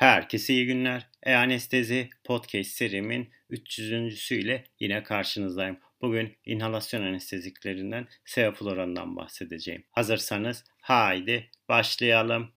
Herkese iyi günler. E-Anestezi Podcast serimin 300. ile yine karşınızdayım. Bugün inhalasyon anesteziklerinden sevoflorandan bahsedeceğim. Hazırsanız haydi başlayalım.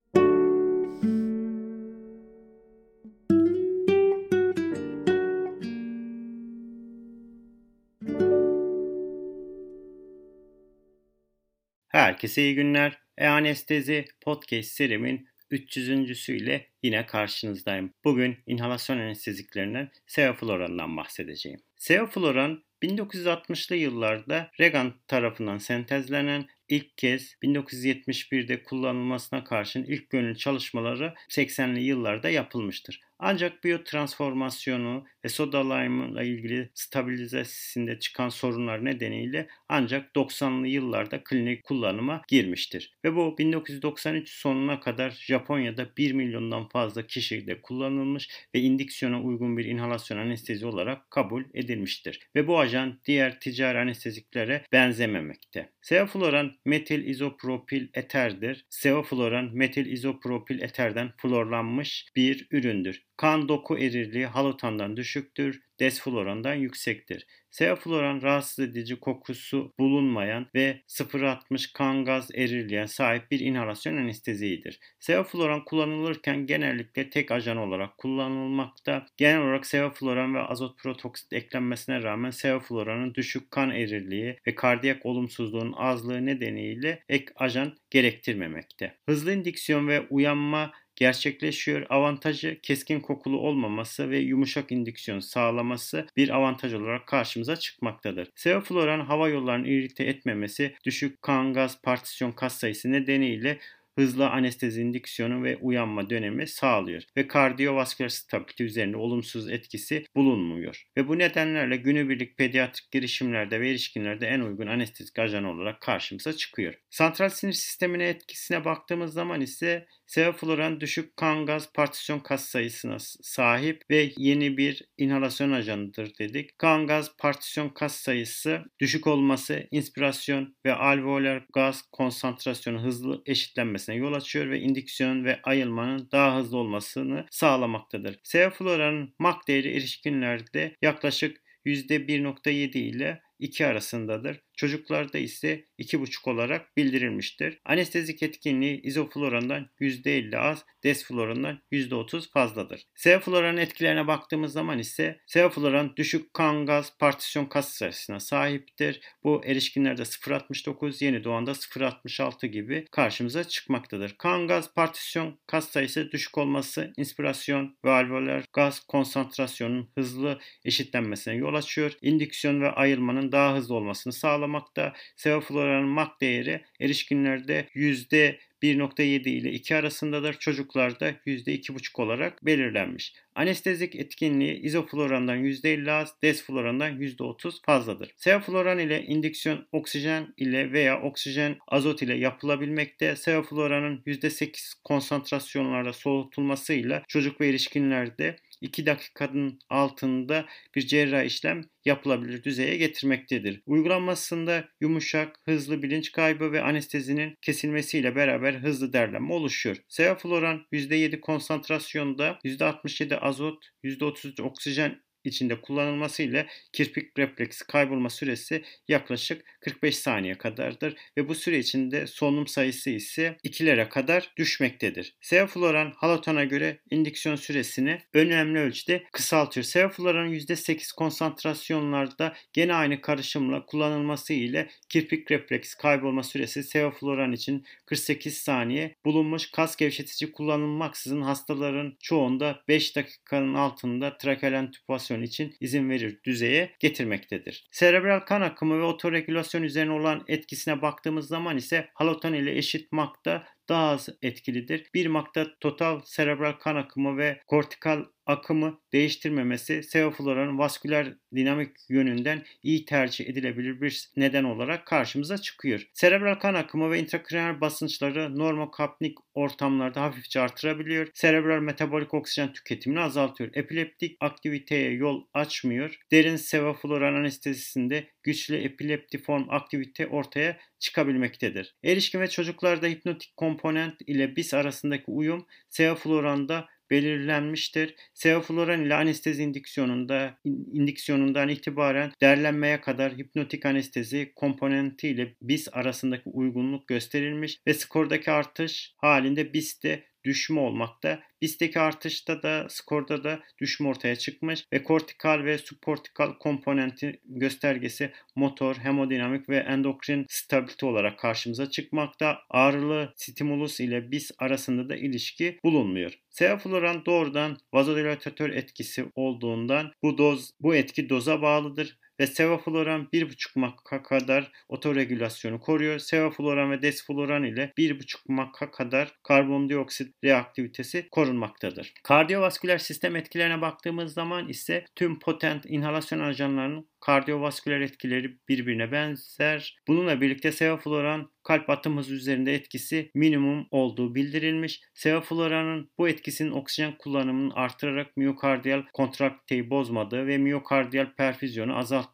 Herkese iyi günler. E-Anestezi Podcast serimin 300. ile yine karşınızdayım. Bugün inhalasyon anesteziklerinden sevoflorandan bahsedeceğim. Sevofloran 1960'lı yıllarda Reagan tarafından sentezlenen ilk kez 1971'de kullanılmasına karşın ilk gönül çalışmaları 80'li yıllarda yapılmıştır. Ancak biyotransformasyonu ve soda ile ilgili stabilizasında çıkan sorunlar nedeniyle ancak 90'lı yıllarda klinik kullanıma girmiştir. Ve bu 1993 sonuna kadar Japonya'da 1 milyondan fazla kişide kullanılmış ve indiksiyona uygun bir inhalasyon anestezi olarak kabul edilmiştir. Ve bu ajan diğer ticari anesteziklere benzememekte. Sevofloran metil izopropil eterdir. Sevofloran metil izopropil eterden florlanmış bir üründür. Kan doku erirliği halutandan düşüktür, desflorandan yüksektir. Sevofloran rahatsız edici kokusu bulunmayan ve 0.60 kan gaz erirliğe sahip bir inhalasyon anestezidir. Sevofloran kullanılırken genellikle tek ajan olarak kullanılmakta. Genel olarak sevofloran ve azot protoksit eklenmesine rağmen sevofloranın düşük kan erirliği ve kardiyak olumsuzluğun azlığı nedeniyle ek ajan gerektirmemekte. Hızlı indiksiyon ve uyanma gerçekleşiyor. Avantajı keskin kokulu olmaması ve yumuşak indüksiyon sağlaması bir avantaj olarak karşımıza çıkmaktadır. Sevofloran hava yollarını irite etmemesi, düşük kan gaz partisyon kas sayısı nedeniyle hızlı anestezi indüksiyonu ve uyanma dönemi sağlıyor ve kardiyovasküler stabilite üzerinde olumsuz etkisi bulunmuyor. Ve bu nedenlerle günübirlik pediatrik girişimlerde ve erişkinlerde en uygun anestezik ajan olarak karşımıza çıkıyor. Santral sinir sistemine etkisine baktığımız zaman ise Sevofloran düşük kan gaz partisyon kas sayısına sahip ve yeni bir inhalasyon ajanıdır dedik. Kan gaz partisyon kas sayısı düşük olması inspirasyon ve alveolar gaz konsantrasyonu hızlı eşitlenmesine yol açıyor ve indüksiyon ve ayılmanın daha hızlı olmasını sağlamaktadır. Sevofloranın MAC değeri erişkinlerde yaklaşık %1.7 ile 2 arasındadır. Çocuklarda ise 2,5 olarak bildirilmiştir. Anestezik etkinliği izoflorandan %50 az, desflorandan %30 fazladır. Sevofloranın etkilerine baktığımız zaman ise sevofloran düşük kan gaz partisyon kas sayısına sahiptir. Bu erişkinlerde 0.69, yeni doğanda 0.66 gibi karşımıza çıkmaktadır. Kan gaz partisyon kas sayısı düşük olması inspirasyon ve alveolar gaz konsantrasyonunun hızlı eşitlenmesine yol açıyor. İndüksiyon ve ayılmanın daha hızlı olmasını sağlamaktadır sağlamakta. Sevofloranın MAC değeri erişkinlerde yüzde 1.7 ile 2 arasındadır. Çocuklarda %2.5 olarak belirlenmiş. Anestezik etkinliği izoflorandan %50 az, desflorandan %30 fazladır. Sevofloran ile indüksiyon oksijen ile veya oksijen azot ile yapılabilmekte. Sevofloranın %8 konsantrasyonlarda soğutulmasıyla çocuk ve erişkinlerde 2 dakikanın altında bir cerrahi işlem yapılabilir düzeye getirmektedir. Uygulanmasında yumuşak, hızlı bilinç kaybı ve anestezinin kesilmesiyle beraber hızlı derlenme oluşuyor. Sevofloran %7 konsantrasyonda %67 azot, %33 oksijen içinde kullanılması ile kirpik refleksi kaybolma süresi yaklaşık 45 saniye kadardır ve bu süre içinde solunum sayısı ise 2'lere kadar düşmektedir. Sevofloran halatona göre indüksiyon süresini önemli ölçüde kısaltıyor. Sevofloranın %8 konsantrasyonlarda gene aynı karışımla kullanılması ile kirpik refleks kaybolma süresi sevofloran için 48 saniye bulunmuş kas gevşetici kullanılmaksızın hastaların çoğunda 5 dakikanın altında trakeal entübasyon regülasyon için izin verir düzeye getirmektedir. Serebral kan akımı ve otoregülasyon üzerine olan etkisine baktığımız zaman ise haloton ile eşit makta daha az etkilidir. Bir makta total serebral kan akımı ve kortikal akımı değiştirmemesi sevofloranın vasküler dinamik yönünden iyi tercih edilebilir bir neden olarak karşımıza çıkıyor. Serebral kan akımı ve intrakraniyal basınçları normokapnik ortamlarda hafifçe artırabiliyor. Serebral metabolik oksijen tüketimini azaltıyor. Epileptik aktiviteye yol açmıyor. Derin sevofloran anestezisinde güçlü epileptiform aktivite ortaya çıkabilmektedir. Erişkin ve çocuklarda hipnotik komponent ile bis arasındaki uyum sevofloranda belirlenmiştir. Sevofluran ile anestezi indiksiyonunda indiksiyonundan itibaren derlenmeye kadar hipnotik anestezi komponenti ile BIS arasındaki uygunluk gösterilmiş ve skordaki artış halinde BIS'te düşme olmakta. BIS'teki artışta da skorda da düşme ortaya çıkmış ve kortikal ve subkortikal komponenti göstergesi motor, hemodinamik ve endokrin stabilite olarak karşımıza çıkmakta. Ağrılı stimulus ile BIS arasında da ilişki bulunmuyor. Sevofluran doğrudan vazodilatatör etkisi olduğundan bu doz bu etki doza bağlıdır ve sevofloran 1,5 makka kadar otoregülasyonu koruyor. Sevofloran ve desfloran ile 1,5 makka kadar karbondioksit reaktivitesi korunmaktadır. Kardiyovasküler sistem etkilerine baktığımız zaman ise tüm potent inhalasyon ajanlarının kardiyovasküler etkileri birbirine benzer. Bununla birlikte sevofloran kalp atım hızı üzerinde etkisi minimum olduğu bildirilmiş. Sevofloranın bu etkisinin oksijen kullanımını artırarak miyokardiyal kontrakteyi bozmadığı ve miyokardiyal perfüzyonu azalttığı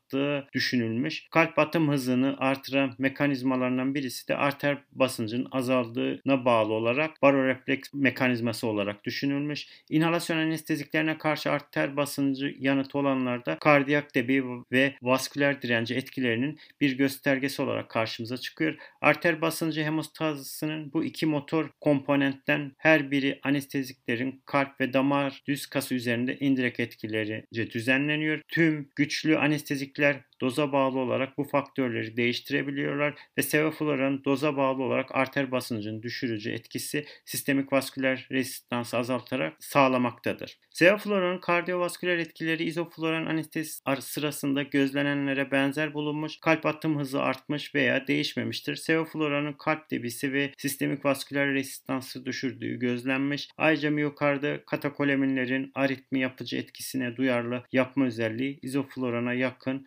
düşünülmüş. Kalp atım hızını artıran mekanizmalarından birisi de arter basıncının azaldığına bağlı olarak barorefleks mekanizması olarak düşünülmüş. İnhalasyon anesteziklerine karşı arter basıncı yanıtı olanlarda kardiyak debi ve vasküler direnci etkilerinin bir göstergesi olarak karşımıza çıkıyor. Arter basıncı hemostazisinin bu iki motor komponentten her biri anesteziklerin kalp ve damar düz kası üzerinde indirek etkilerince düzenleniyor. Tüm güçlü anestezikler doza bağlı olarak bu faktörleri değiştirebiliyorlar ve sevofloranın doza bağlı olarak arter basıncının düşürücü etkisi sistemik vasküler rezistansı azaltarak sağlamaktadır. Sevofloranın kardiyovasküler etkileri izofloran anestezi sırasında gözlenenlere benzer bulunmuş, kalp atım hızı artmış veya değişmemiştir. Sevofloranın kalp debisi ve sistemik vasküler rezistansı düşürdüğü gözlenmiş. Ayrıca miyokardı katakoleminlerin aritmi yapıcı etkisine duyarlı yapma özelliği izoflorana yakın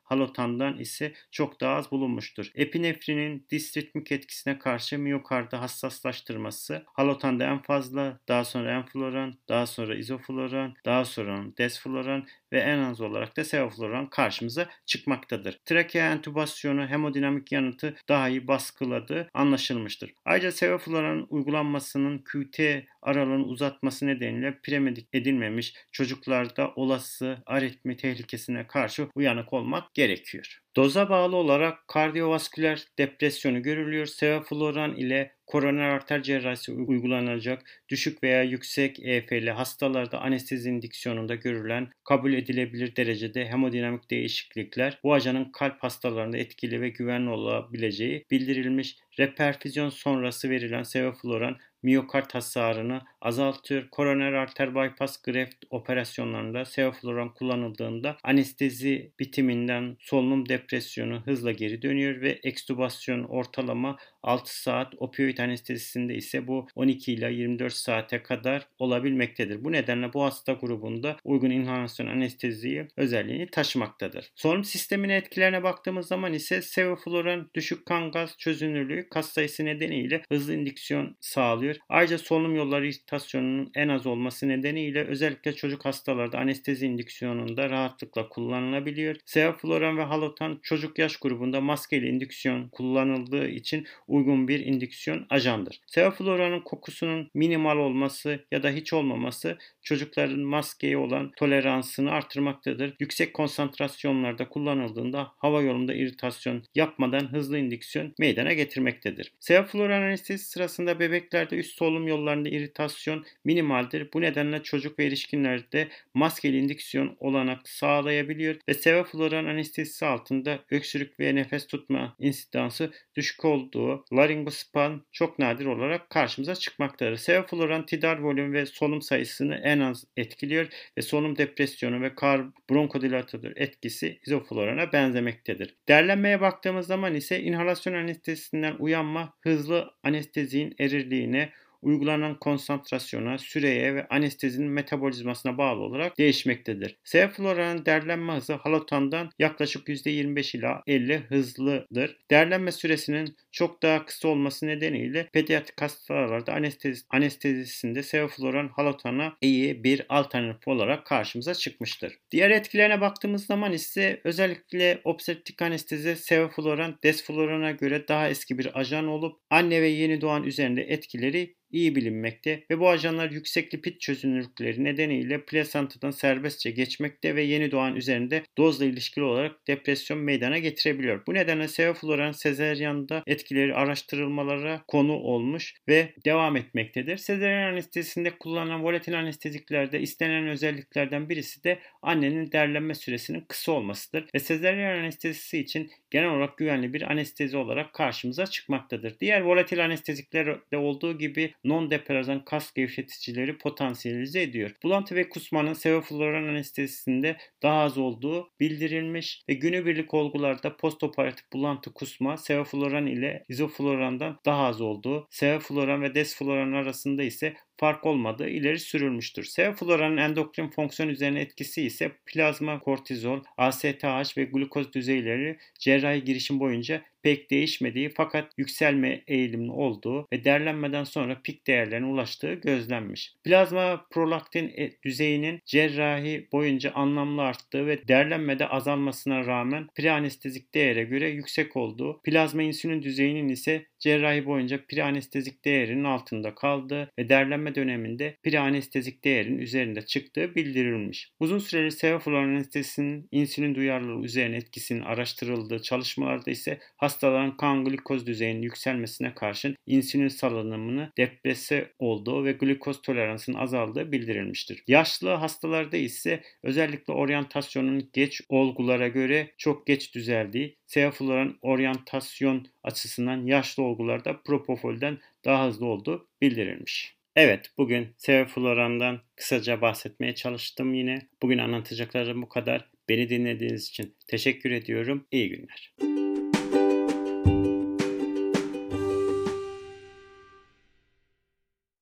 halotandan ise çok daha az bulunmuştur. Epinefrinin disritmik etkisine karşı miyokardı hassaslaştırması halotanda en fazla, daha sonra enfloran, daha sonra izofloran, daha sonra desfloran ve en az olarak da sevofloran karşımıza çıkmaktadır. Trakea entübasyonu hemodinamik yanıtı daha iyi baskıladığı anlaşılmıştır. Ayrıca sevofloran uygulanmasının QT aralığını uzatması nedeniyle premedik edilmemiş çocuklarda olası aritmi tehlikesine karşı uyanık olmak gerekiyor. Doza bağlı olarak kardiyovasküler depresyonu görülüyor. Sevofloran ile koroner arter cerrahisi uygulanacak düşük veya yüksek EF'li hastalarda anestezi indiksiyonunda görülen kabul edilebilir derecede hemodinamik değişiklikler bu ajanın kalp hastalarında etkili ve güvenli olabileceği bildirilmiş. Reperfüzyon sonrası verilen sevofloran miyokard hasarını azaltıyor. Koroner arter bypass graft operasyonlarında sevofloran kullanıldığında anestezi bitiminden solunum depresyonu hızla geri dönüyor ve ekstubasyon ortalama 6 saat, opioid anestezisinde ise bu 12 ile 24 saate kadar olabilmektedir. Bu nedenle bu hasta grubunda uygun inhalasyon anesteziyi özelliğini taşımaktadır. Solunum sistemine etkilerine baktığımız zaman ise sevofloran düşük kan gaz çözünürlüğü kas sayısı nedeniyle hızlı indiksiyon sağlıyor. Ayrıca solunum yolları irritasyonunun en az olması nedeniyle özellikle çocuk hastalarda anestezi indiksiyonunda rahatlıkla kullanılabiliyor. Sevofloran ve halotan çocuk yaş grubunda maskeli indiksiyon kullanıldığı için uygun bir indiksiyon ajandır. Sevofloranın kokusunun minimal olması ya da hiç olmaması çocukların maskeye olan toleransını artırmaktadır. Yüksek konsantrasyonlarda kullanıldığında hava yolunda iritasyon yapmadan hızlı indiksiyon meydana getirmektedir. Sevofloran anestezi sırasında bebeklerde üst solunum yollarında iritasyon minimaldir. Bu nedenle çocuk ve erişkinlerde maskeli indiksiyon olanak sağlayabiliyor ve sevofloran anestezisi altında öksürük ve nefes tutma insidansı düşük olduğu laringospan çok nadir olarak karşımıza çıkmaktadır. Sevofloran tidal volüm ve solunum sayısını en az etkiliyor ve solunum depresyonu ve kar bronkodilatör etkisi izoflorana benzemektedir. Derlenmeye baktığımız zaman ise inhalasyon anestezisinden uyanma hızlı anestezinin erirliğine, uygulanan konsantrasyona, süreye ve anestezinin metabolizmasına bağlı olarak değişmektedir. Sevofloranın derlenme hızı halotandan yaklaşık %25 ila 50 hızlıdır. Derlenme süresinin çok daha kısa olması nedeniyle pediatrik hastalarda anestezi, anestezisinde sevofloran halotana iyi bir alternatif olarak karşımıza çıkmıştır. Diğer etkilerine baktığımız zaman ise özellikle obstetrik anestezi sevofloran desflorana göre daha eski bir ajan olup anne ve yeni doğan üzerinde etkileri iyi bilinmekte ve bu ajanlar yüksek lipid çözünürlükleri nedeniyle plasentadan serbestçe geçmekte ve yeni doğan üzerinde dozla ilişkili olarak depresyon meydana getirebiliyor. Bu nedenle sevofluran sezeryanda etkileri araştırılmalara konu olmuş ve devam etmektedir. Sezeryan anestezisinde kullanılan volatil anesteziklerde istenen özelliklerden birisi de annenin derlenme süresinin kısa olmasıdır ve sezeryan anestezisi için genel olarak güvenli bir anestezi olarak karşımıza çıkmaktadır. Diğer volatil anesteziklerde olduğu gibi non-depressan kas gevşeticileri potansiyelize ediyor. Bulantı ve kusmanın sevofluran anestezisinde daha az olduğu bildirilmiş ve günübirlik olgularda postoperatif bulantı kusma sevofluran ile izoflurandan daha az olduğu, sevofluran ve desfluran arasında ise fark olmadığı ileri sürülmüştür. Sevofloranın endokrin fonksiyon üzerine etkisi ise plazma kortizol, ASTH ve glukoz düzeyleri cerrahi girişim boyunca pek değişmediği fakat yükselme eğilimli olduğu ve derlenmeden sonra pik değerlerine ulaştığı gözlenmiş. Plazma prolaktin e, düzeyinin cerrahi boyunca anlamlı arttığı ve derlenmede azalmasına rağmen preanestezik değere göre yüksek olduğu, plazma insülin düzeyinin ise cerrahi boyunca preanestezik değerinin altında kaldığı ve derlenme döneminde preanestezik değerin üzerinde çıktığı bildirilmiş. Uzun süreli sevoflor anestezisinin insülin duyarlılığı üzerine etkisinin araştırıldığı çalışmalarda ise hastaların kan glikoz düzeyinin yükselmesine karşın insülin salınımını deprese olduğu ve glikoz toleransının azaldığı bildirilmiştir. Yaşlı hastalarda ise özellikle oryantasyonun geç olgulara göre çok geç düzeldiği, sevofloran oryantasyon açısından yaşlı olgularda propofolden daha hızlı olduğu bildirilmiş. Evet, bugün sevoflorandan kısaca bahsetmeye çalıştım yine. Bugün anlatacaklarım bu kadar. Beni dinlediğiniz için teşekkür ediyorum. İyi günler.